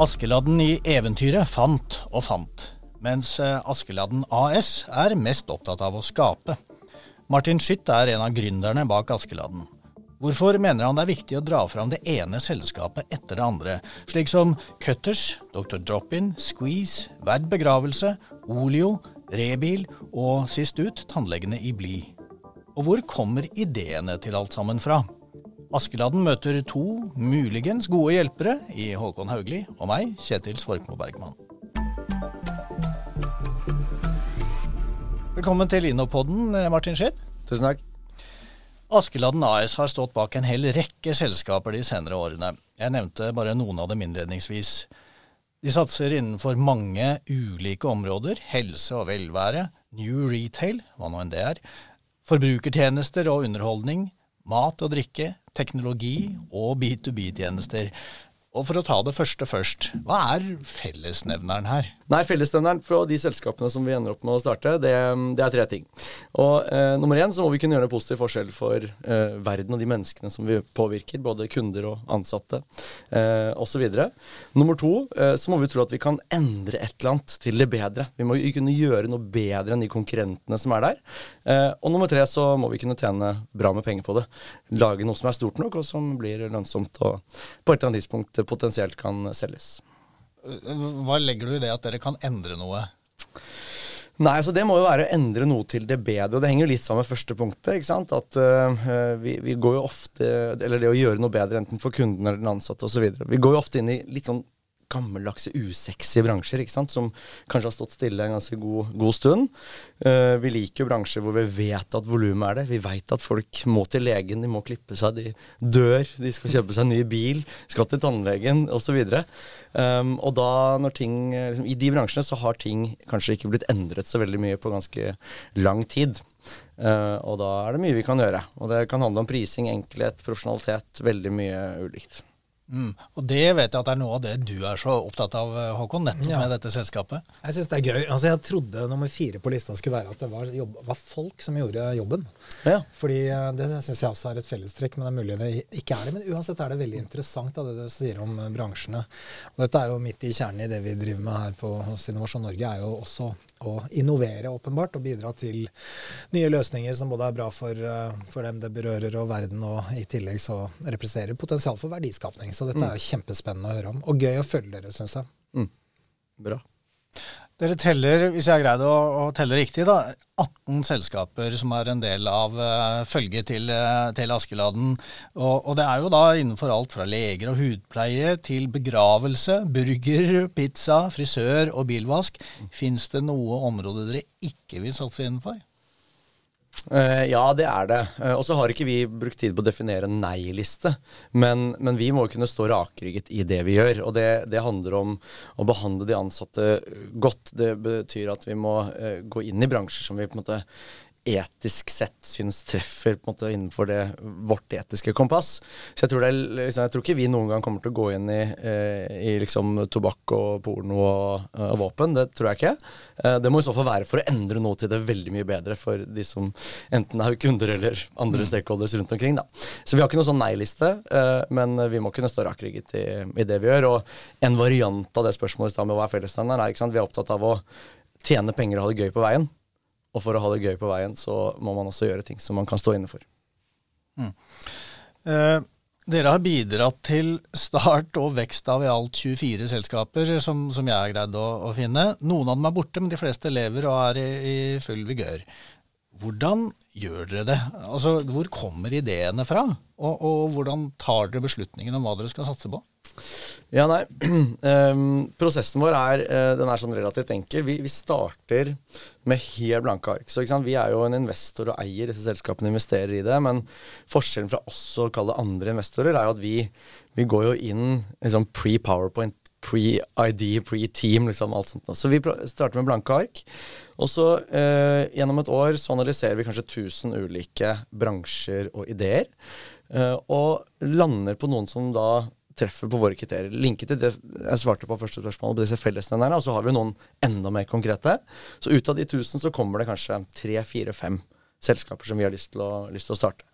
Askeladden i eventyret fant og fant, mens eh, Askeladden AS er mest opptatt av å skape. Martin Schytt er en av gründerne bak Askeladden. Hvorfor mener han det er viktig å dra fram det ene selskapet etter det andre, slik som Cutters, Dr. Drop-In, Squeeze, Verd begravelse, Olio, Rebil og sist ut tannlegene i Bli? Og hvor kommer ideene til alt sammen fra? Askeladden møter to muligens gode hjelpere i Håkon Haugli og meg, Kjetil Svorkmo Bergman. Velkommen til Innopodden, Martin Schitt. Tusen takk. Askeladden AS har stått bak en hel rekke selskaper de senere årene. Jeg nevnte bare noen av dem innledningsvis. De satser innenfor mange ulike områder. Helse og velvære, new retail, hva nå enn det er, forbrukertjenester og underholdning, mat og drikke, teknologi og B2B-tjenester. Og for å ta det første først, hva er fellesnevneren her? Nei, Fellesnevneren fra de selskapene som vi ender opp med å starte, det, det er tre ting. Og eh, Nummer én så må vi kunne gjøre en positiv forskjell for eh, verden og de menneskene som vi påvirker. Både kunder og ansatte eh, osv. Nummer to eh, så må vi tro at vi kan endre et eller annet til det bedre. Vi må kunne gjøre noe bedre enn de konkurrentene som er der. Eh, og nummer tre så må vi kunne tjene bra med penger på det. Lage noe som er stort nok, og som blir lønnsomt og på et eller annet tidspunkt potensielt kan selges. Hva legger du i det at dere kan endre noe? Nei, så Det må jo være å endre noe til det bedre. og Det henger jo litt sammen med første punktet. ikke sant? At uh, vi, vi, går jo ofte Eller det å gjøre noe bedre enten for kunden eller den ansatte osv. Vi går jo ofte inn i litt sånn gammeldagse, usexy bransjer ikke sant? som kanskje har stått stille en ganske god, god stund. Uh, vi liker jo bransjer hvor vi vet at volumet er det. Vi vet at folk må til legen, de må klippe seg, de dør, de skal kjøpe seg en ny bil, skal til tannlegen osv. Um, og da, når ting liksom, I de bransjene så har ting kanskje ikke blitt endret så veldig mye på ganske lang tid. Uh, og da er det mye vi kan gjøre. Og det kan handle om prising, enkelhet, profesjonalitet. Veldig mye ulikt. Mm. Og det vet jeg at er noe av det du er så opptatt av, Håkon, nettopp ja. med dette selskapet. Jeg syns det er gøy. Altså, jeg trodde nummer fire på lista skulle være at det var, jobb, var folk som gjorde jobben. Ja. Fordi eh, Det syns jeg også er et fellestrekk, men det er mulig det ikke er det. Men uansett er det veldig interessant da, det du sier om eh, bransjene. Og dette er jo midt i kjernen i det vi driver med her på, hos Innovasjon Norge, er jo også å innovere, åpenbart, og bidra til nye løsninger som både er bra for, eh, for, dem det berører og verden, og i tillegg så representerer potensial for verdiskapning. Så dette mm. er jo kjempespennende å høre om, og gøy å følge dere, syns jeg. Mm. Bra. Dere teller, hvis jeg har greid å, å, telle riktig, da, 18 selskaper som er en del av uh, følget til, uh, til Askeladden. Og, og, det er jo da innenfor alt fra leger og hudpleie til begravelse, burger, pizza, frisør og bilvask. Fins det noe område dere ikke vil satse innenfor? Uh, ja, det er det. Uh, og så har ikke vi brukt tid på å definere en nei-liste. Men, men, vi må kunne stå rakrygget i det vi gjør. Og det, det, handler om å behandle de ansatte godt. Det betyr at vi må uh, gå inn i bransjer som vi på en måte etisk sett syns treffer på en måte innenfor det, vårt etiske kompass. Så jeg tror, det, liksom, jeg tror, ikke vi noen gang kommer til å gå inn i, eh, i liksom, tobakk og porno og, og, våpen. Det tror jeg ikke. Eh, det må i så fall være for å endre noe til det veldig mye bedre for de som enten er kunder eller andre mm. stakeholders rundt omkring. Da. Så vi har ikke noen sånn nei-liste, eh, men vi må kunne stå rakrygget i, i, det vi gjør. Og en variant av det spørsmålet med hva er fellesnevneren, er sant? vi er opptatt av å tjene penger og ha det gøy på veien. Og for å ha det gøy på veien, så må man også gjøre ting som man kan stå inne for. Mm. Eh, dere har bidratt til start og vekst av i alt 24 selskaper, som, som jeg har greid å, å, finne. Noen av dem er borte, men de fleste lever og er i, i full vigør. Hvordan gjør dere det? Altså, Hvor kommer ideene fra? Og, og hvordan tar dere beslutningen om hva dere skal satse på? Ja, nei. Um, prosessen vår er, uh, den er sånn relativt enkel. Vi, vi starter med helt blanke ark. Så Vi er jo en investor og eier disse selskapene, investerer i det. Men forskjellen fra oss og kalle andre investorer er jo at vi, vi går jo inn liksom pre-powerpoint, pre-ID, pre-team, liksom alt sånt. Så vi starter med blanke ark. Og så eh, gjennom et år så analyserer vi kanskje 1000 ulike bransjer og ideer. eh, og lander på noen som da treffer på våre kriterier. Linket til det jeg svarte på første spørsmål på disse fellesnevnerne, og så har vi noen enda mer konkrete. Så ut av de 1000 så kommer det kanskje tre, fire, fem selskaper som vi har lyst til å, lyst til å starte.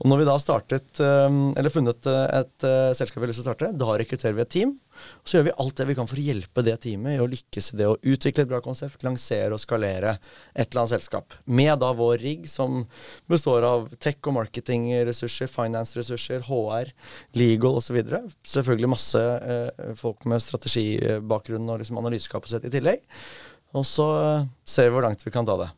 Og når vi da startet, eller funnet et selskap vi har lyst til å starte, da rekrutterer vi et team. Og så gjør vi alt det vi kan for å hjelpe det teamet i å lykkes i det å utvikle et bra konsept, lansere og skalere et eller annet selskap. Med da vår rigg som består av tech- og marketingressurser, finance-ressurser, HR, legal osv. Selvfølgelig masse eh, folk med strategibakgrunn og liksom analysekapasitet i tillegg. Og så eh, ser vi hvor langt vi kan ta det.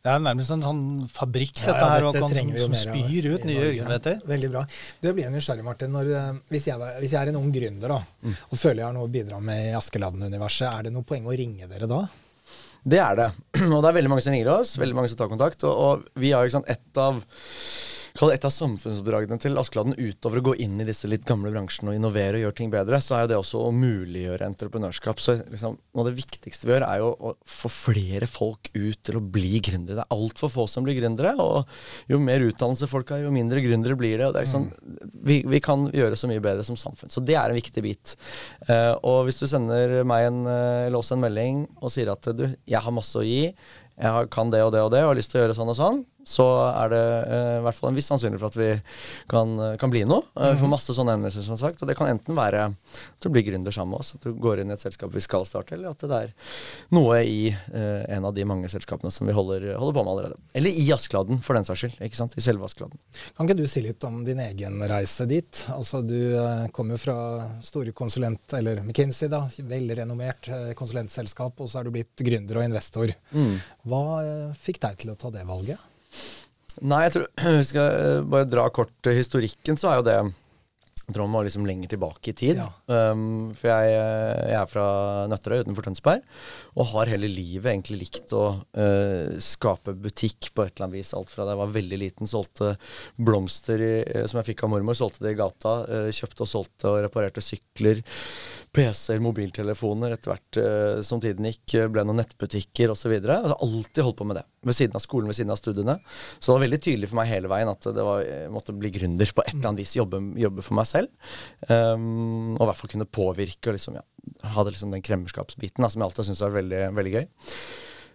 Det er nærmest en sånn fabrikk, dette ja, her, dette som, som spyr ut nye yrkesvetter. Veldig bra. Du blir nysgjerrig, Martin. Når, eh, hvis, jeg, hvis, jeg, er en ung gründer da, mm. og føler jeg har noe å bidra med i Askeladden-universet, er det noe poeng å ringe dere da? Det er det. Og det er veldig mange som ringer oss, veldig mange som tar kontakt. Og, og vi har ikke sant, et av et av samfunnsoppdragene til Askeladden utover å gå inn i disse litt gamle bransjene og innovere og gjøre ting bedre, så er jo det også å muliggjøre entreprenørskap. Så liksom, noe av det viktigste vi gjør, er jo å få flere folk ut til å bli gründere. Det er altfor få som blir gründere, og jo mer utdannelse folk har, jo mindre gründere blir det. og det liksom, vi, vi, kan gjøre så mye bedre som samfunn. Så det er en viktig bit. Uh, og hvis du sender meg en, uh, eller oss en melding og sier at du, jeg har masse å gi, jeg kan det og det og det og har lyst til å gjøre sånn og sånn, så er det uh, i hvert fall en viss sannsynlighet for at vi kan, uh, kan bli noe. Uh, vi får mhm. masse sånne henvendelser, som sagt. Og det kan enten være at du blir gründer sammen med oss, at du går inn i et selskap vi skal starte, eller at det er noe i en av de mange selskapene som vi holder, holder, på med allerede. Eller i Askeladden, for den saks skyld. ikke sant? I selve Askeladden. Kan ikke du si litt om din egen reise dit? Altså, Du kommer jo fra store konsulent, eller McKinsey, da, veldig renommert konsulentselskap, og så er du blitt gründer og investor. Mm. Hva fikk deg til å ta det valget? Nei, jeg tror vi skal eh, bare dra kort historikken, så er jo det man må liksom lenger tilbake i tid. Ja. Um, for jeg, eh, jeg, er fra Nøtterøy utenfor Tønsberg, og har hele livet egentlig likt å uh, skape butikk på et eller annet vis. Alt fra da jeg var veldig liten, solgte blomster i, som jeg fikk av mormor, solgte det i gata. Uh, kjøpte og solgte og reparerte sykler. PC-er, mobiltelefoner. Etter hvert uh, som tiden gikk, eh, ble noen nettbutikker osv. Altså, alltid holdt på med det. Ved siden av skolen, ved siden av studiene. Så det var veldig tydelig for meg hele veien at det var, måtte bli gründer på et eller annet vis. Jobbe, jobbe for meg selv. Um, og i hvert fall kunne påvirke og liksom, ja, hadde liksom den kremmerskapsbiten som jeg alltid syntes var veldig, veldig gøy.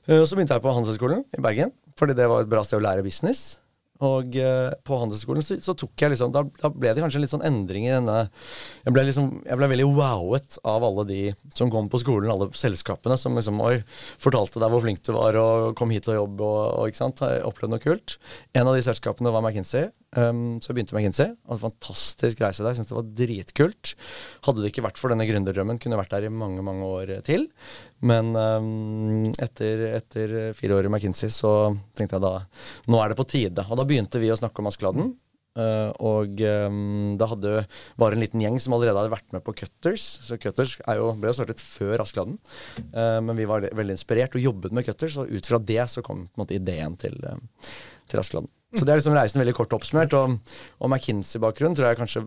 Uh, så begynte jeg på Handelshøyskolen i Bergen, fordi det var et bra sted å lære business. Og uh, på Handelshøyskolen så, så, tok jeg liksom da, da, ble det kanskje en litt sånn endring i denne Jeg ble liksom, jeg ble veldig wowet av alle de som kom på skolen, alle selskapene som liksom Oi, fortalte deg hvor flink du var og kom hit og jobb og, og ikke sant, opplevde noe kult. En av de selskapene var McKinsey. Um, så jeg begynte med McKinsey. Hadde en fantastisk reise der. Syntes det var dritkult. Hadde det ikke vært for denne gründerdrømmen, kunne jeg vært der i mange mange år til. Men um, etter, etter, fire år i McKinsey så tenkte jeg da nå er det på tide. Og da begynte vi å snakke om Askeladden. Uh, og um, da hadde, var en liten gjeng som allerede hadde vært med på Cutters. Så Cutters jo, ble jo startet før Askeladden. Uh, men vi var veldig inspirert og jobbet med Cutters, og ut fra det så kom måte ideen til, uh, til Askeladden. Så det er liksom reisen veldig kort oppsummert. Og, og McKinsey-bakgrunnen tror jeg kanskje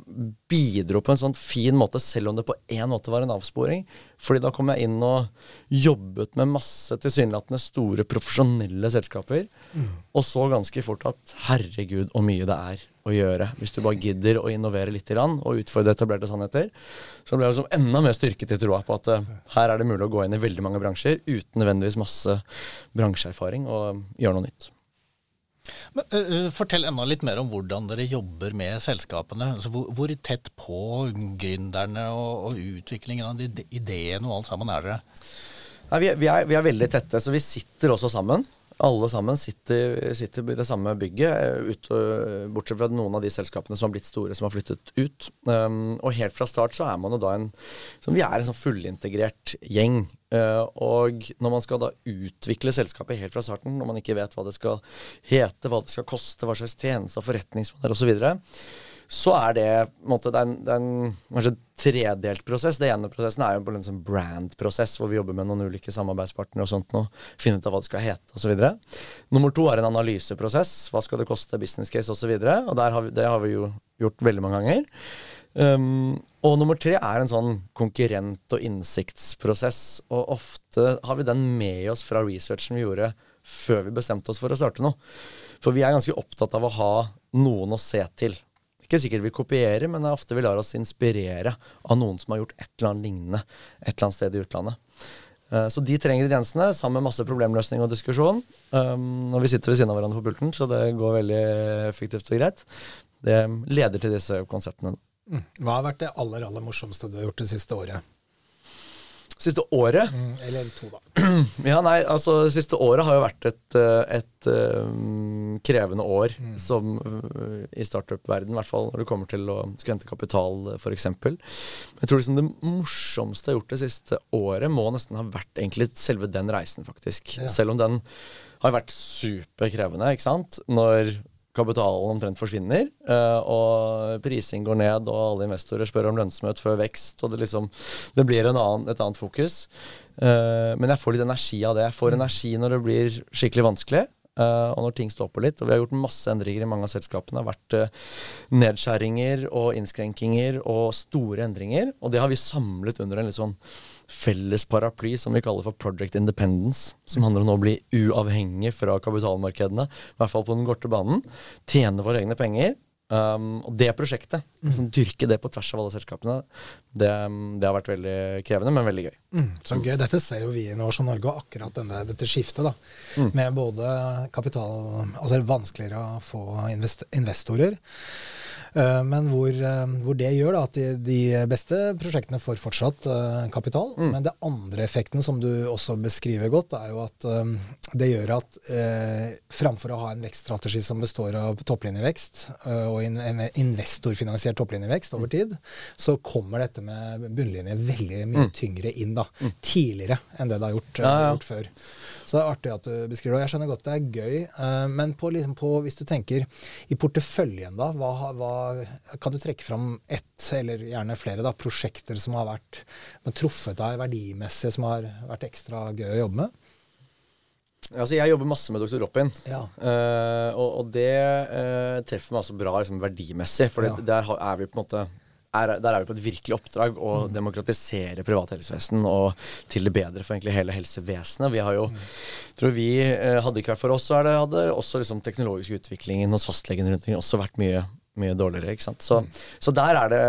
bidro på en sånn fin måte, selv om det på en måte var en avsporing. Fordi da kom jeg inn og jobbet med masse tilsynelatende store profesjonelle selskaper. Mm. Og så ganske fort at herregud, hvor mye det er å gjøre. Hvis du bare gidder å innovere litt og utfordre etablerte sannheter. Så ble jeg liksom enda mer styrket i troa på at uh, her er det mulig å gå inn i veldig mange bransjer uten nødvendigvis masse bransjeerfaring og gjøre noe nytt. Men, uh, fortell enda litt mer om hvordan dere jobber med selskapene. Altså, hvor, hvor, tett på gründerne og, og, utviklingen av de ideene og alt sammen er dere? Nei, vi, vi, er, vi, er, veldig tette, så vi sitter også sammen. Alle sammen sitter, sitter i det samme bygget, eh, ut, bortsett fra noen av de selskapene som har blitt store, som har flyttet ut. Um, og helt fra start så er man jo da en Vi er en sånn fullintegrert gjeng. Uh, og når man skal da utvikle selskapet helt fra starten, når man ikke vet hva det skal hete, hva det skal koste, hva slags tjenester, forretningsmodell osv., så, videre, så er det måte, det er en, en tredelt prosess. Det ene prosessen er jo en sånn brand-prosess, hvor vi jobber med noen ulike samarbeidspartnere og sånt noe. Finne ut av hva det skal hete osv. Nummer to er en analyseprosess. Hva skal det koste, business case osv. Og, så og har vi, det har vi jo gjort veldig mange ganger. Um, og nummer tre er en sånn konkurrent- og innsiktsprosess. Og ofte har vi den med oss fra researchen vi gjorde før vi bestemte oss for å starte noe. For vi er ganske opptatt av å ha noen å se til. Ikke sikkert vi kopierer, men det er ofte vi lar oss inspirere av noen som har gjort et eller annet lignende et eller annet sted i utlandet. Uh, så de trenger ingrediensene, sammen med masse problemløsning og diskusjon um, Når vi sitter ved siden av hverandre på pulten, så det går veldig effektivt og greit. Det leder til disse konseptene. Mm. Hva har vært det aller, aller morsomste du har gjort det siste året? Siste året? Mm, eller to, da. Ja, nei, altså siste året har jo vært et, eh, et um, krevende år mm. som uh, i startup-verden, i hvert fall når det kommer til å skulle hente kapital, f.eks. Jeg tror liksom det morsomste jeg har gjort det siste året, må nesten ha vært egentlig selve den reisen, faktisk. Ja. Selv om den har vært superkrevende, ikke sant. Når kapitalen omtrent forsvinner, uh, og prising går ned, og alle investorer spør om lønnsomhet før vekst, og det liksom Det blir annen, et annet fokus. Uh, men jeg får litt energi av det. Jeg får energi når det blir skikkelig vanskelig. Uh, og når ting står på litt. Og vi har gjort masse endringer i mange av selskapene. Det har vært nedskjæringer og innskrenkinger og store endringer. Og det har vi samlet under en litt sånn felles paraply som vi kaller for Project Independence, som handler om å bli uavhengig fra kapitalmarkedene, i hvert fall på den korte banen. Tjene våre egne penger. Um, og det prosjektet, mm. som dyrker det på tvers av alle selskapene, det, det har vært veldig krevende, men veldig gøy. Mm, så gøy. Dette ser jo vi i Innovasjon Norge, og akkurat denne, dette skiftet. da, mm. Med både kapital Altså vanskeligere å få invest, investorer. Eh, men hvor, eh, hvor, det gjør da, at de, de, beste prosjektene får fortsatt uh, kapital. Mm. Men det andre effekten, som du også beskriver godt, er jo at det gjør at uh, framfor å ha en vekststrategi som består av topplinjevekst og in investorfinansiert topplinjevekst over mm. tid, så kommer dette med bunnlinje veldig mye mm. tyngre inn da, mm. tidligere enn det det har gjort, ja, ja. gjort før. Så det er artig at du beskriver det. Jeg skjønner godt det er gøy. Men på, liksom på, hvis du tenker i porteføljen, da, hva, hva, kan du trekke fram ett, eller gjerne flere, da, prosjekter som har vært truffet deg verdimessig, som har vært ekstra gøy å jobbe med? Altså, jeg jobber masse med Dr. Robin, ja. uh, og, og, det uh, treffer meg altså bra liksom, verdimessig. For ja. der er vi på en måte er, der er vi på et virkelig oppdrag å mm. demokratisere privat helsevesen og til det bedre for egentlig hele helsevesenet. Vi har jo, mm. tror vi, uh, Hadde ikke vært for oss, så er det, hadde også liksom teknologisk utviklingen hos fastlegene rundt omkring også vært mye mye dårligere. ikke sant? Så, mm. så der, er det,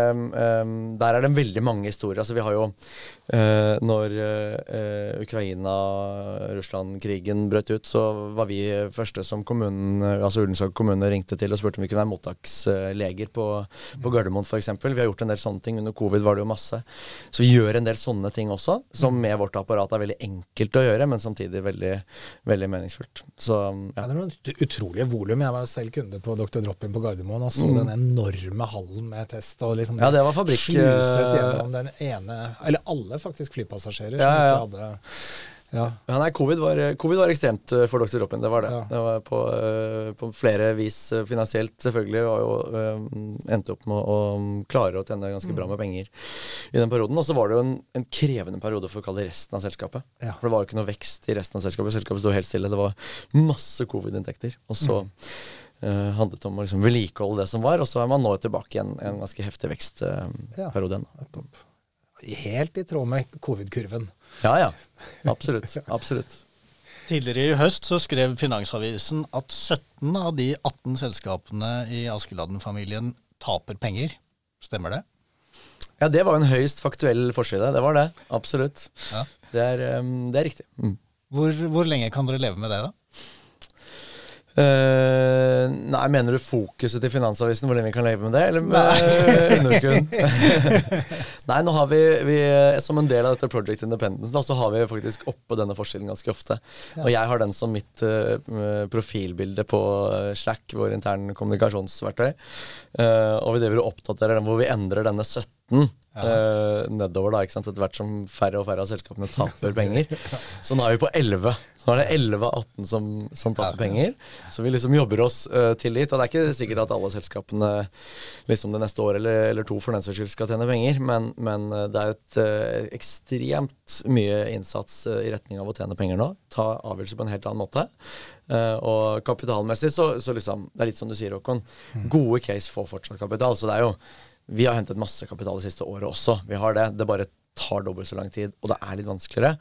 um, der er det veldig mange historier. Altså Vi har jo uh, Når uh, Ukraina-Russland-krigen brøt ut, så var vi første som kommunen, altså Ullensvåg kommune ringte til og spurte om vi kunne være mottaksleger på, på mm. Gardermoen f.eks. Vi har gjort en del sånne ting. Under covid var det jo masse. Så vi gjør en del sånne ting også, som mm. med vårt apparat er veldig enkelt å gjøre, men samtidig veldig, veldig meningsfullt. Så, ja. ja det er noen utrolige volum. Jeg var selv kunde på Dr. Drop-in på Gardermoen og så mm den enorme hallen med test. Og liksom ja, det var fabrikk. Sluset eh, gjennom den ene Eller alle faktisk flypassasjerer ja, som ikke hadde ja. ja. nei, covid var, COVID var, ekstremt eh, for Dr. Robin, det var det. Ja. Det var på, på, flere vis finansielt, selvfølgelig. Uh, endte opp med å klare å tjene ganske bra mm. med penger i den perioden. Og så var det jo en, en, krevende periode for å kalle det resten av selskapet. Ja. For det var jo ikke noe vekst i resten av selskapet. Selskapet sto helt stille. Det var masse covid-inntekter. Og så mm. Uh, handlet om å liksom vedlikeholde det som var, og så er man nå tilbake i en, en ganske heftig vekstperiode uh, ja, Helt i tråd med covid-kurven. Ja, ja. Absolutt. Absolutt. Tidligere i høst så skrev Finansavisen at 17 av de 18 selskapene i Askeladden-familien taper penger. Stemmer det? Ja, det var en høyst faktuell forside. Det var det. Absolutt. Ja. Det, er, um, det, er, riktig. Mm. Hvor, hvor lenge kan dere leve med det, da? Uh, nei, Mener du fokuset til Finansavisen, hvor lenge vi kan leve med det? Eller med underskudd? nei, nå har vi, vi, som en del av dette Project Independence, da, så har vi faktisk oppe denne forskjellen ganske ofte. Ja. Og jeg har den som mitt uh, profilbilde på Slack, vår interne kommunikasjonsverktøy. Uh, og vi driver og oppdaterer den hvor vi endrer denne 17 ja. nedover, da, ikke sant? etter hvert som færre og færre av selskapene taper penger. Så nå er vi på 11 så nå er det 11 av 18 som, som taper penger. Så vi liksom jobber oss uh, til dit. Og det er ikke sikkert at alle selskapene liksom det neste år eller, eller to for den saks skyld skal tjene penger, men, men uh, det er et uh, ekstremt mye innsats i retning av å tjene penger nå. Ta avgjørelser på en helt annen måte. og kapitalmessig så, så, liksom Det er litt som du sier, Håkon. Mm. Gode case får fortsatt kapital. Så det er jo Vi har hentet masse kapital det siste året også. Vi har det. Det bare tar dobbelt så lang tid, og det er litt vanskeligere.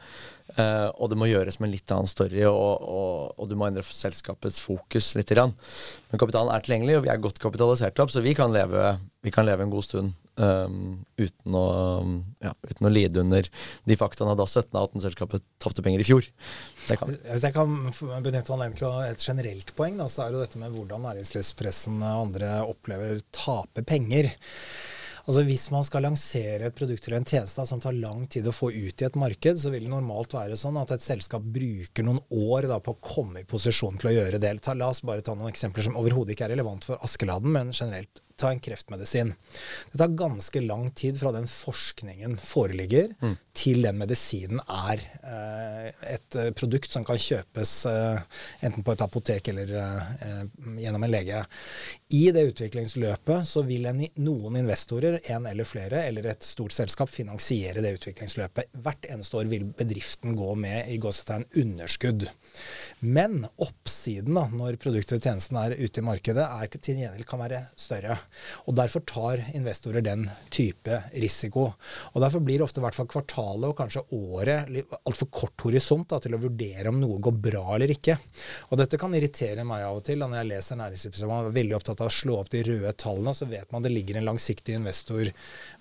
Uh, og det må gjøres med en litt annen story, og, og, og du må endre selskapets fokus litt. Men kapitalen er tilgjengelig, og vi er godt kapitalisert opp, så vi kan leve, vi kan leve en god stund um, uten, å, ja, uten, å, lide under de faktaene da 17-18-selskapet tapte penger i fjor. Hvis jeg kan benytte anledningen til et generelt poeng, da, så er det dette med hvordan næringslivspressen og andre opplever tape penger. Altså Hvis man skal lansere et produkt eller en tjeneste som tar lang tid å få ut i et marked, så vil det normalt være sånn at et selskap bruker noen år da, på å komme i posisjon til å gjøre det. La oss bare ta noen eksempler som overhodet ikke er relevant for Askeladden, men generelt ta en kreftmedisin. Det tar ganske lang tid fra den forskningen foreligger, mm. til den medisinen er eh, et eh, produkt som kan kjøpes eh, enten på et apotek eller gjennom en lege. I det utviklingsløpet så vil en, noen investorer, en eller flere, eller et stort selskap, finansiere det utviklingsløpet. Hvert eneste år vil bedriften gå med i gåsetegn underskudd. Men oppsiden da, når produktet og tjenesten er ute i markedet, er til gjengjeld kan være større. Og Derfor tar investorer den type risiko. Og Derfor blir ofte hvert fall kvartalet og kanskje året altfor kort horisont da, til å vurdere om noe går bra eller ikke. Og Dette kan irritere meg av og til. Når jeg leser næringslivsprogrammet, er veldig opptatt av å slå opp de røde tallene, så vet man det ligger en langsiktig investor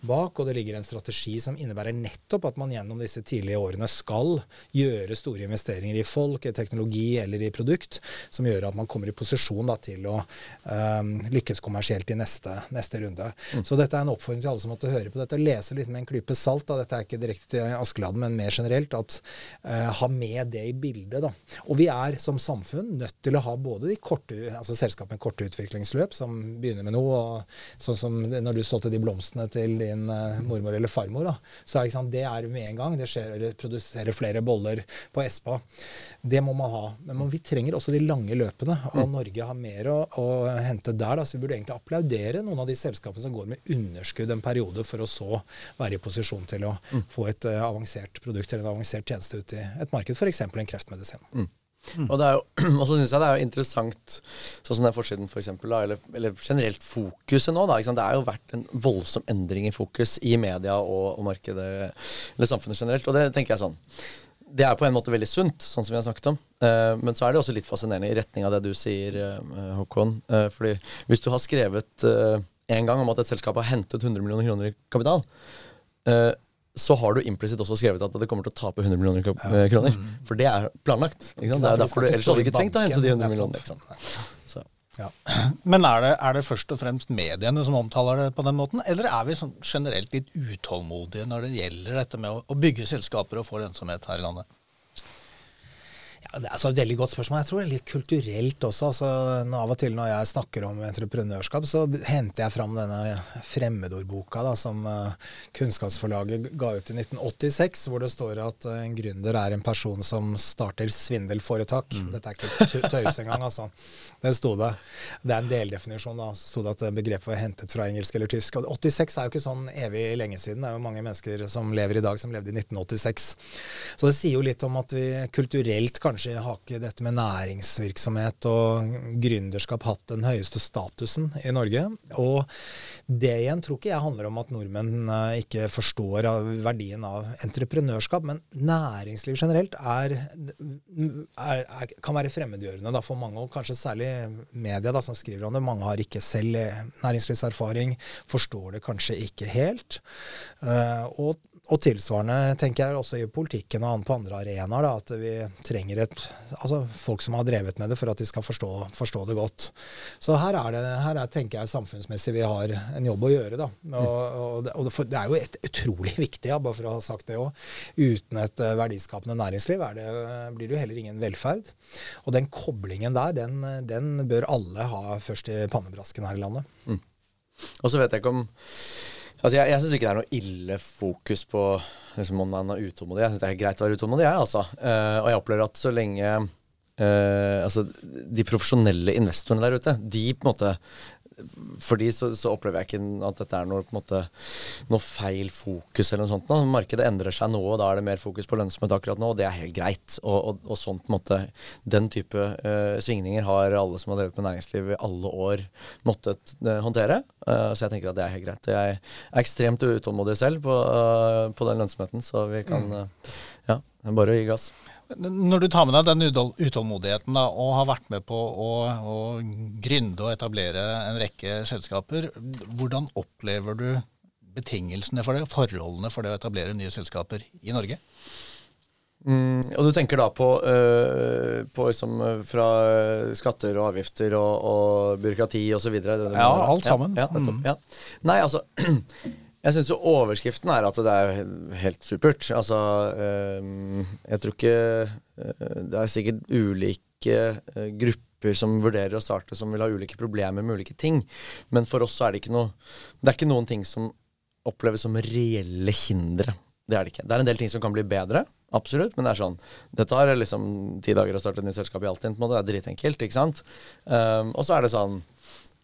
bak, og det ligger en strategi som innebærer nettopp at man gjennom disse tidlige årene skal gjøre store investeringer i folk, i teknologi eller i produkt, som gjør at man kommer i posisjon da, til å øh, lykkes kommersielt i neste neste, neste runde. Mm. Så dette er en oppfordring til alle som måtte høre på dette. Lese litt med en klype salt. Da. Dette er ikke direkte til Askeladden, men mer generelt. At uh, Ha med det i bildet. Da. Og vi er som samfunn nødt til å ha både de korte, altså selskap med korte utviklingsløp, som begynner med noe, og sånn som når du solgte de blomstene til din uh, mormor eller farmor, da, så er sant, det er med en gang. Det skjer, produserer flere boller på Espa. Det må man ha. Men vi trenger også de lange løpene, og mm. Norge har mer å, å hente der. Da, så vi burde egentlig applaudere vurdere noen av de selskapene som går med underskudd en periode, for å så være i posisjon til å mm. få et uh, avansert produkt eller en avansert tjeneste ut i et marked, f.eks. en kreftmedisin. Mm. Mm. Og, og så syns jeg det er jo interessant, sånn som den forsiden for eller, eller, generelt fokuset nå. Da, det er jo vært en voldsom endring i fokus i media og, og markedet, eller samfunnet generelt. Og det tenker jeg sånn det er på en måte veldig sunt, sånn som vi har snakket om. Uh, men så er det også litt fascinerende i retning av det du sier, uh, Håkon. Uh, fordi hvis du har skrevet en gang om at et selskap har hentet 100 millioner kroner i kapital, så har du implisitt også skrevet at det kommer til å tape 100 millioner kroner. Mm. For det er planlagt. Det er derfor du, ellers hadde ikke trengt å hente de 100 millionene. Ikke sant? Ja. Men er det, er det, først og fremst mediene som omtaler det på den måten, eller er vi sånn generelt litt utålmodige når det gjelder dette med å, å bygge selskaper og få lønnsomhet her i landet? Ja, det er så et veldig godt spørsmål. Jeg tror det er litt kulturelt også. Altså, av og til når jeg snakker om entreprenørskap, så henter jeg fram denne fremmedordboka da, som uh, Kunnskapsforlaget ga ut i 1986, hvor det står at uh, en gründer er en person som starter svindelforetak. Mm. Dette er ikke tøys engang, altså. Det sto det. Det er en deldefinisjon. da, Så sto det at begrepet var hentet fra engelsk eller tysk. Og 86 er jo ikke sånn evig lenge siden. Det er jo mange mennesker som lever i dag, som levde i 1986. Så det sier jo litt om at vi kulturelt kanskje kanskje har ikke dette med næringsvirksomhet og gründerskap hatt den høyeste statusen i Norge. Og det igjen tror ikke jeg handler om at nordmenn eh, ikke forstår verdien av entreprenørskap, men næringsliv generelt er, er, er, kan være fremmedgjørende da, for mange, og kanskje særlig media da, som skriver om det. Mange har ikke selv næringslivserfaring, forstår det kanskje ikke helt. Uh, og og tilsvarende tenker jeg også i politikken og på andre arenaer at vi trenger et, altså folk som har drevet med det for at de skal forstå, forstå det godt. Så her, er det, her er, tenker jeg samfunnsmessig vi har en jobb å gjøre. Da. Og, og, det, og det, er jo et, utrolig viktig, ja, bare for å ha sagt det òg. Uten et eh, verdiskapende næringsliv det, blir det jo heller ingen velferd. Og den koblingen der, den, den bør alle ha først i pannebrasken her i landet. Mm. Og så vet jeg ikke om Altså, jeg jeg syns ikke det er noe ille fokus på liksom, om man er utålmodig. Jeg syns det er greit å være utålmodig, jeg, altså. Uh, og jeg opplever at så lenge uh, Altså, de profesjonelle investorene der ute, de på en måte fordi så, så, opplever jeg ikke at dette er noe, måte, noe feil fokus eller noe sånt. Nå. Markedet endrer seg nå, og da er det mer fokus på lønnsomhet akkurat nå, og det er helt greit. Og, og, og sånt, måte, Den type uh, svingninger har alle som har drevet med næringsliv i alle år måttet uh, håndtere. Uh, så jeg tenker at det er helt greit. Jeg er ekstremt utålmodig selv på, på den lønnsomheten, så vi kan mm. ja, bare gi gass. Når du tar med deg den utålmodigheten da, og har vært med på å, å gründe og etablere en rekke selskaper, hvordan opplever du betingelsene for det, forholdene for det å etablere nye selskaper i Norge? Mm, og du tenker da på, øh, på liksom øh, fra skatter og avgifter og, og byråkrati osv.? Ja, alt sammen. Ja, ja, mm. ja. Nei, altså Jeg syns jo overskriften er at det er helt supert. Altså, øh, jeg tror ikke øh, Det er sikkert ulike øh, grupper som vurderer å starte, som vil ha ulike problemer med ulike ting. Men for oss så er det ikke noe Det er ikke noen ting som oppleves som reelle hindre. Det er det ikke. Det er en del ting som kan bli bedre, absolutt, men det er sånn Det tar liksom ti dager å starte et nytt selskap i Altinn. Det er dritenkelt, ikke sant. Um, og så er det sånn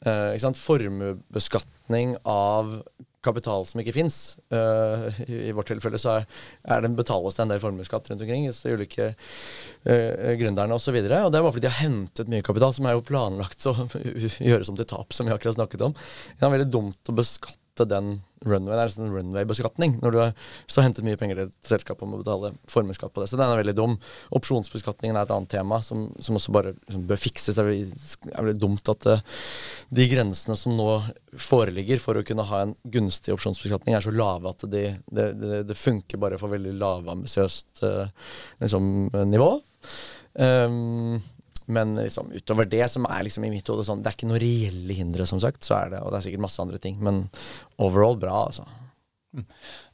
uh, ikke sant? Formuebeskatning av kapital som ikke fins. Uh, I vårt tilfelle så er, er det betales det en del formuesskatt rundt omkring hos ulike uh, gründerne osv. Og, så og det er bare fordi de har hentet mye kapital, som er jo planlagt å gjøres om til tap, som vi akkurat snakket om. Det er veldig dumt å beskatte den runway. Det er en runway-beskatning når du har hentet mye penger til et selskap og må betale formuesskatt på det. Så den er veldig dum. Opsjonsbeskatningen er et annet tema som, som også bare liksom, bør fikses. Det er veldig dumt at uh, de grensene som nå foreligger for å kunne ha en gunstig opsjonsbeskatning, er så lave at de, det, det, det funker bare for veldig lavambisiøst uh, liksom, nivå. Um, men liksom, utover det, som er liksom i mitt hode sånn Det er ikke noe reelle hindre, som sagt. Så er det, og det er sikkert masse andre ting. Men overall bra, altså. Mm.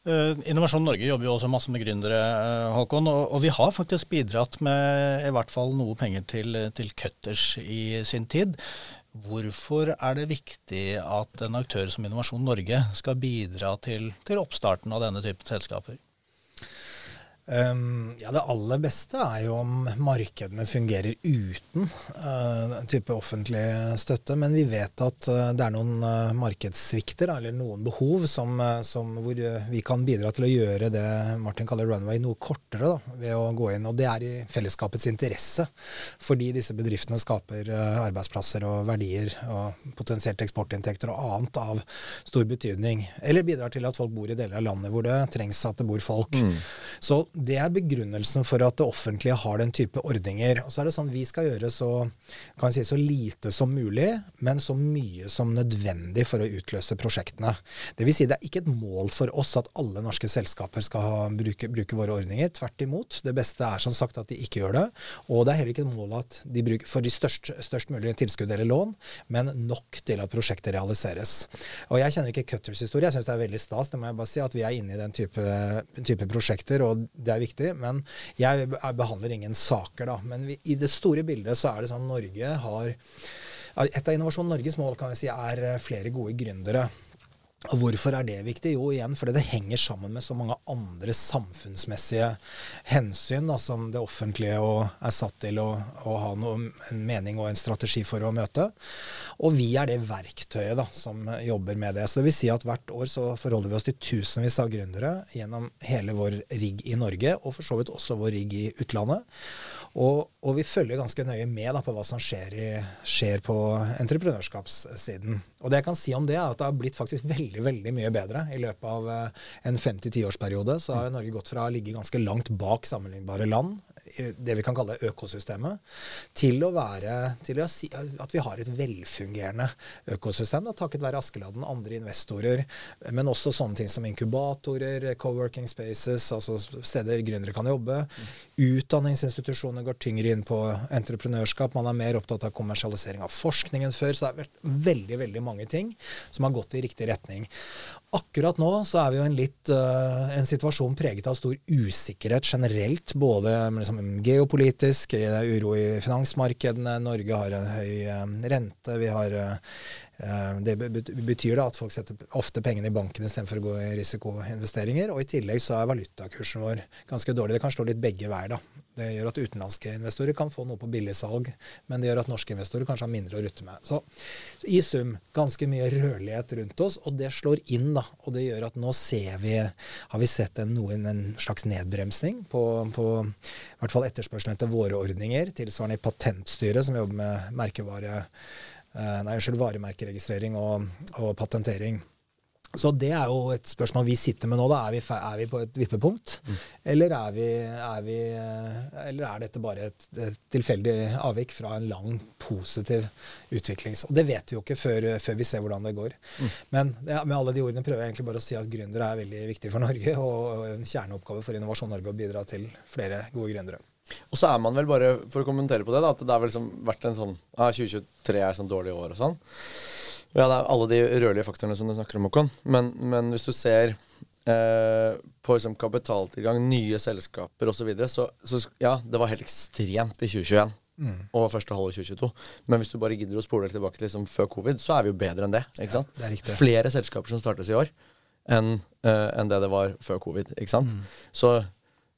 Uh, Innovasjon Norge jobber jo også masse med gründere, uh, Håkon. Og, vi har faktisk bidratt med i hvert fall noe penger til, til Cutters i sin tid. Hvorfor er det viktig at en aktør som Innovasjon Norge skal bidra til, til oppstarten av denne typen selskaper? Um, ja, Det aller beste er jo om markedene fungerer uten uh, type offentlig støtte. Men vi vet at uh, det er noen uh, markedssvikter eller noen behov som, som, hvor vi kan bidra til å gjøre det Martin kaller runway noe kortere da, ved å gå inn. Og det er i fellesskapets interesse. Fordi disse bedriftene skaper arbeidsplasser og verdier og potensielt eksportinntekter og annet av stor betydning. Eller bidrar til at folk bor i deler av landet hvor det trengs at det bor folk. Mm. Så det er begrunnelsen for at det offentlige har den type ordninger. Og så er det sånn Vi skal gjøre så, kan si, så lite som mulig, men så mye som nødvendig for å utløse prosjektene. Det vil si det er ikke et mål for oss at alle norske selskaper skal ha, bruke, bruke, våre ordninger. Tvert imot. Det beste er som sagt at de ikke gjør det. Og det er heller ikke et mål at de bruker for de størst, størst mulige tilskudd eller lån, men nok til at prosjektet realiseres. Og jeg kjenner ikke Cutters historie. Jeg syns det er veldig stas, det må jeg bare si, at vi er inne i den type, type prosjekter. og det er viktig. Men jeg behandler ingen saker, da. Men vi, i det store bildet så er det sånn Norge har Et av Innovasjon Norges mål kan jeg si, er eh, flere gode gründere. Og Hvorfor er det viktig? Jo, igjen fordi det henger sammen med så mange andre samfunnsmessige hensyn da, som det offentlige er satt til å, å ha noe, en mening og en strategi for å møte. Og vi er det verktøyet da, som jobber med det. Så det vil si at hvert år så forholder vi oss til tusenvis av gründere gjennom hele vår rigg i Norge, og for så vidt også vår rigg i utlandet. Og, og, vi følger ganske nøye med da, på hva som skjer, i, skjer, på entreprenørskapssiden. Og det jeg kan si om det, er at det har blitt faktisk veldig veldig mye bedre. I løpet av eh, en fem til tiårsperiode så har Norge gått fra å ligge ganske langt bak sammenlignbare land det vi kan kalle økosystemet, til å være til å si, at vi har et velfungerende økosystem, da, takket være Askeladden, andre investorer, men også sånne ting som inkubatorer, co-working spaces, altså steder gründere kan jobbe. Utdanningsinstitusjoner går tyngre inn på entreprenørskap. Man er mer opptatt av kommersialisering av forskningen før. Så det har vært veldig, veldig mange ting som har gått i riktig retning. Akkurat nå så er vi jo en litt uh, en situasjon preget av stor usikkerhet generelt. Både liksom, geopolitisk, det er uro i finansmarkedene, Norge har en høy um, rente. vi har uh, Det betyr da at folk setter ofte pengene i banken istedenfor å gå i risikoinvesteringer. Og i tillegg så er valutakursen vår ganske dårlig. Det kan slå litt begge veier, da. Det gjør at utenlandske investorer kan få noe på billigsalg, men det gjør at norske investorer kanskje har mindre å rutte med. Så, så, i sum ganske mye rørlighet rundt oss, og det slår inn. da, Og det gjør at nå ser vi, har vi sett en, noen, en slags nedbremsning på, på i hvert fall etterspørselen etter våre ordninger. Tilsvarende i Patentstyret, som jobber med merkevare, eh, nei, unnskyld, varemerkeregistrering og, og patentering. Så det er jo et spørsmål vi sitter med nå. da. Er vi, er vi på et vippepunkt? Mm. Eller, er vi, er vi, eller, er dette bare et, et, tilfeldig avvik fra en lang, positiv utvikling? Og det vet vi jo ikke før, før vi ser hvordan det går. Mm. Men det, med alle de ordene prøver jeg egentlig bare å si at gründere er veldig viktig for Norge, og en kjerneoppgave for Innovasjon Norge å bidra til flere gode gründere. Og så er man vel bare, for å kommentere på det, da, at det har liksom vært en sånn ah, 2023 er sånn dårlig år og sånn. Ja, det er alle de rødlige faktorene som du snakker om, Håkon. Men, men hvis du ser eh, på liksom, kapitaltilgang, nye selskaper osv., så, videre, så så ja, det var helt ekstremt i 2021. Mm. Og første halvår 2022. Men hvis du bare gidder å spole deg tilbake til liksom, før covid, så er vi jo bedre enn det. ikke sant? Ja, det Flere selskaper som startes i år enn uh, en det det var før covid. ikke sant? Mm. Så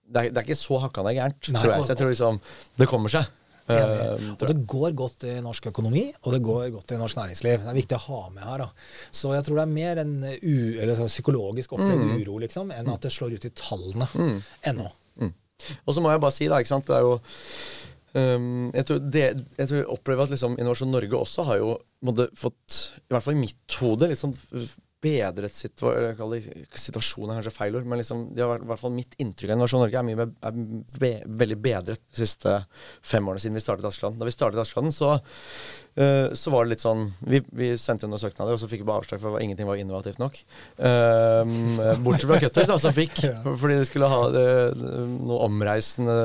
det er, det er, ikke så hakkande gærent, tror jeg. Så jeg tror liksom det kommer seg. Enig. og det går godt i norsk økonomi, og det går godt i norsk næringsliv. Det er viktig å ha med her. Da. Så jeg tror det er mer en u, sånn psykologisk opplevd mm. uro liksom, enn at det slår ut i tallene mm. ennå. Mm. Og så må jeg bare si, da, ikke sant, det er jo Um, jeg, tror det, jeg tror jeg opplever at liksom Innovasjon Norge også har jo måtte, fått, i hvert fall i mitt hode, sånn bedret situa situasjonen, er kanskje feil ord, men liksom, de har, i hvert fall mitt inntrykk av Innovasjon Norge er, mye, er be, veldig bedret de siste fem årene siden vi startet Askeladden. Da vi startet Askeladden, så, uh, så var det litt sånn Vi, vi sendte inn noen søknader, og så fikk vi bare avslag for at ingenting var innovativt nok. Uh, bortsett fra Cutters, da, som fikk, fordi de skulle ha uh, noe omreisende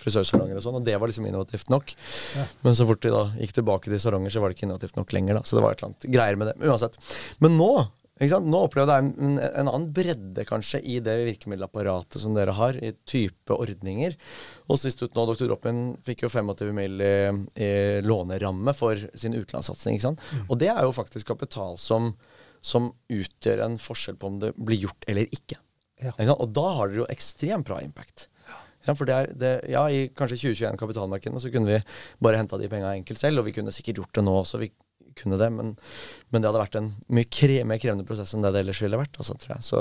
frisørsalonger og sånn, og det var liksom innovativt nok. Ja. Men så fort de da gikk tilbake til salonger, så var det ikke innovativt nok lenger. da, Så det var et eller annet greier med det. Uansett. Men nå nå opplever jeg en, en, annen bredde kanskje i det virkemiddelapparatet som dere har, i type ordninger. Og sist ut nå, Dr. Droppen fikk jo 25 mill. I, i låneramme for sin utenlandssatsing. Mm. Og det er jo faktisk kapital som, som, utgjør en forskjell på om det blir gjort eller ikke. Ja. ikke og da har dere jo ekstremt bra impact. For det er, det, ja, I kanskje 2021-kapitalmarkedene så kunne vi bare henta de penga enkelt selv, og vi kunne sikkert gjort det nå også. Vi kunne det, men, men, det hadde vært en mye kre, mer krevende prosess enn det det ellers ville vært. Altså. Så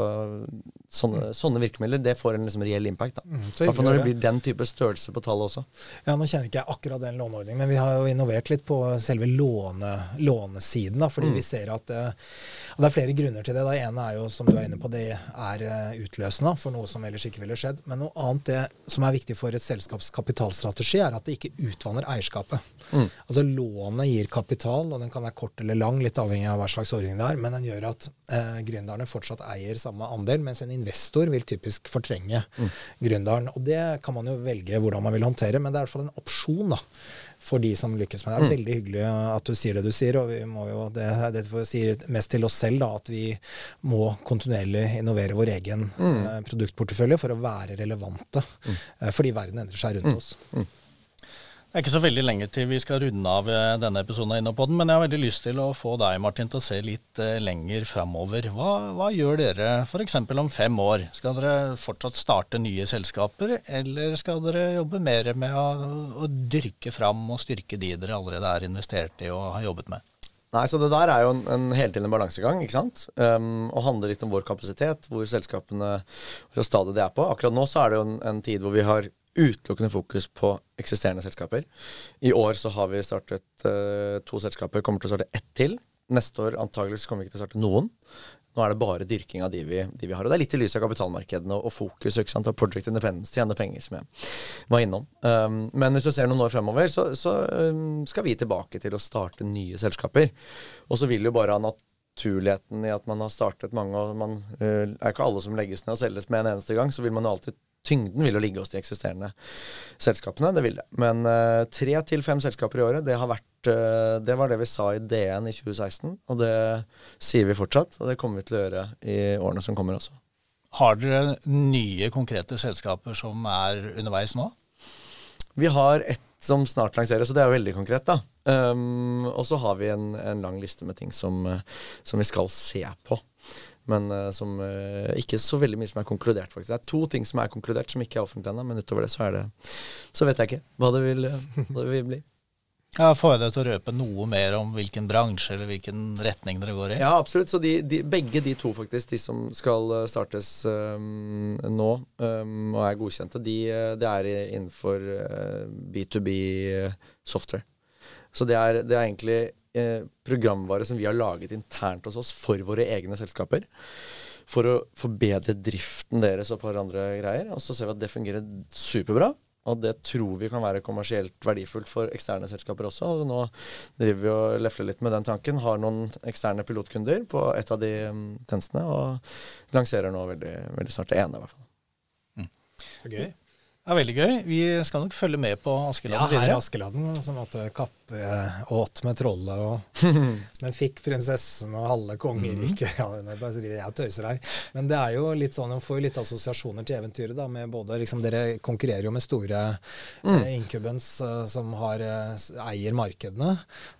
sånne, mm. sånne, virkemidler det får en liksom reell impact. da. Mm, når det blir den type størrelse på tallet også. Ja, Nå kjenner ikke jeg akkurat den låneordningen, men vi har jo innovert litt på selve låne, lånesiden. da, fordi mm. vi ser at og Det er flere grunner til det. Det ene er jo, som du er inne på, det er uh, utløsende for noe som ellers ikke ville skjedd. Men noe annet det som er viktig for et selskaps kapitalstrategi, er at det ikke utvanner eierskapet. Mm. Altså Lånet gir kapital, og den kan være kort eller lang, litt avhengig av hva slags ordning det er, men den gjør at eh, gründerne fortsatt eier samme andel, mens en investor vil typisk fortrenge mm. gründeren. Og det kan man jo velge hvordan man vil håndtere, men det er i hvert fall en opsjon da, for de som lykkes med det. Det er mm. veldig hyggelig at du sier det du sier, og vi må jo, det, det sier mest til oss selv, da, at vi må kontinuerlig innovere vår egen mm. eh, produktportefølje for å være relevante, mm. eh, fordi verden endrer seg rundt mm. oss. Det er ikke så veldig lenge til vi skal runde av eh, denne episoden av Innopodden, men jeg har veldig lyst til å få deg, Martin, til å se litt uh, lenger framover. Hva, hva, gjør dere f.eks. om fem år? Skal dere fortsatt starte nye selskaper, eller skal dere jobbe mer med å, å dyrke fram og styrke de dere allerede er investert i og har jobbet med? Nei, så Det der er jo en, en hele balansegang. ikke sant? Um, og handler litt om vår kapasitet, hvor selskapene hvor stadiet de er på. Akkurat nå så er det jo en, en tid hvor vi har utelukkende fokus på eksisterende selskaper. I år så har vi startet uh, to selskaper, kommer til å starte ett til. Neste år antageligvis kommer vi ikke til å starte noen. Nå er det bare dyrking av de vi, de vi har. Og det er litt i lys av kapitalmarkedene og, og fokus ikke sant, og Project Independence tjene penger, som jeg var innom. Um, men hvis du ser noen år fremover, så, så um, skal vi tilbake til å starte nye selskaper. Og så vil jo bare ha naturligheten i at man har startet mange, og man uh, er ikke alle som legges ned og selges med en eneste gang, så vil man jo alltid tyngden vil jo ligge hos de eksisterende selskapene. Det vil det. Men uh, tre til fem selskaper i året, det, har vært, uh, det var det vi sa i DN i 2016. Og det sier vi fortsatt, og det kommer vi til å gjøre i årene som kommer også. Har dere nye, konkrete selskaper som er underveis nå? Vi har ett som snart lanseres, og det er jo veldig konkret, da. Um, og så har vi en, en, lang liste med ting som, som vi skal se på. Men uh, som uh, ikke så veldig mye som er konkludert, faktisk. Det er to ting som er konkludert, som ikke er offentlig ennå, men utover det så er det Så vet jeg ikke hva det vil, hva det vil bli. Ja, Får jeg deg til å røpe noe mer om hvilken bransje eller hvilken retning dere går i? Ja, absolutt. Så de, de, begge de to, faktisk, de som skal eh, startes um, nå um, og er godkjente, de, det er innenfor uh, B2B software. Så det er, det er egentlig eh, programvare som vi har laget internt hos oss for våre egne selskaper. For å forbedre driften deres og et par andre greier. Og så ser vi at det fungerer superbra. Og det tror vi kan være kommersielt verdifullt for eksterne selskaper også. Og nå driver vi og lefler litt med den tanken. Har noen eksterne pilotkunder på et av de um, tjenestene, og lanserer nå veldig, veldig snart det ene, i hvert fall. Mm. Okay. Ja, Veldig gøy. Vi skal nok følge med på Askeladden videre. Ja, her i Askeladden som måtte kappe åt med trollet, og, men fikk prinsessen og halve kongeriket. Mm. Ja, jeg tøyser her. Men det er jo litt sånn, man får jo litt assosiasjoner til eventyret. da, med både, liksom, Dere konkurrerer jo med store mm. eh, inkubens eh, som har, eh, eier markedene.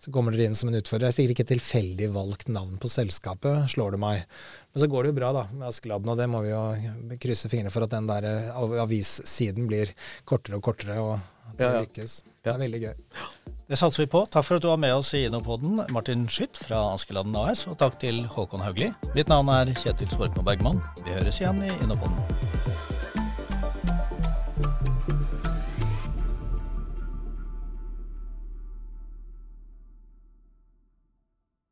Så kommer dere inn som en utfordrer. Det er sikkert ikke tilfeldig valgt navn på selskapet, slår det meg. Men så går det jo bra da, med Askeladden, og det må vi jo krysse fingrene for at den der eh, avissiden blir kortere og kortere, og at det ja, ja. lykkes. Det er veldig gøy. Det satser vi på. Takk for at du var med oss i Innopoden, Martin Schytt fra Askeladden AS, og takk til Håkon Haugli. Mitt navn er Kjetil Svorkmo Bergman. Vi høres igjen i Innopoden.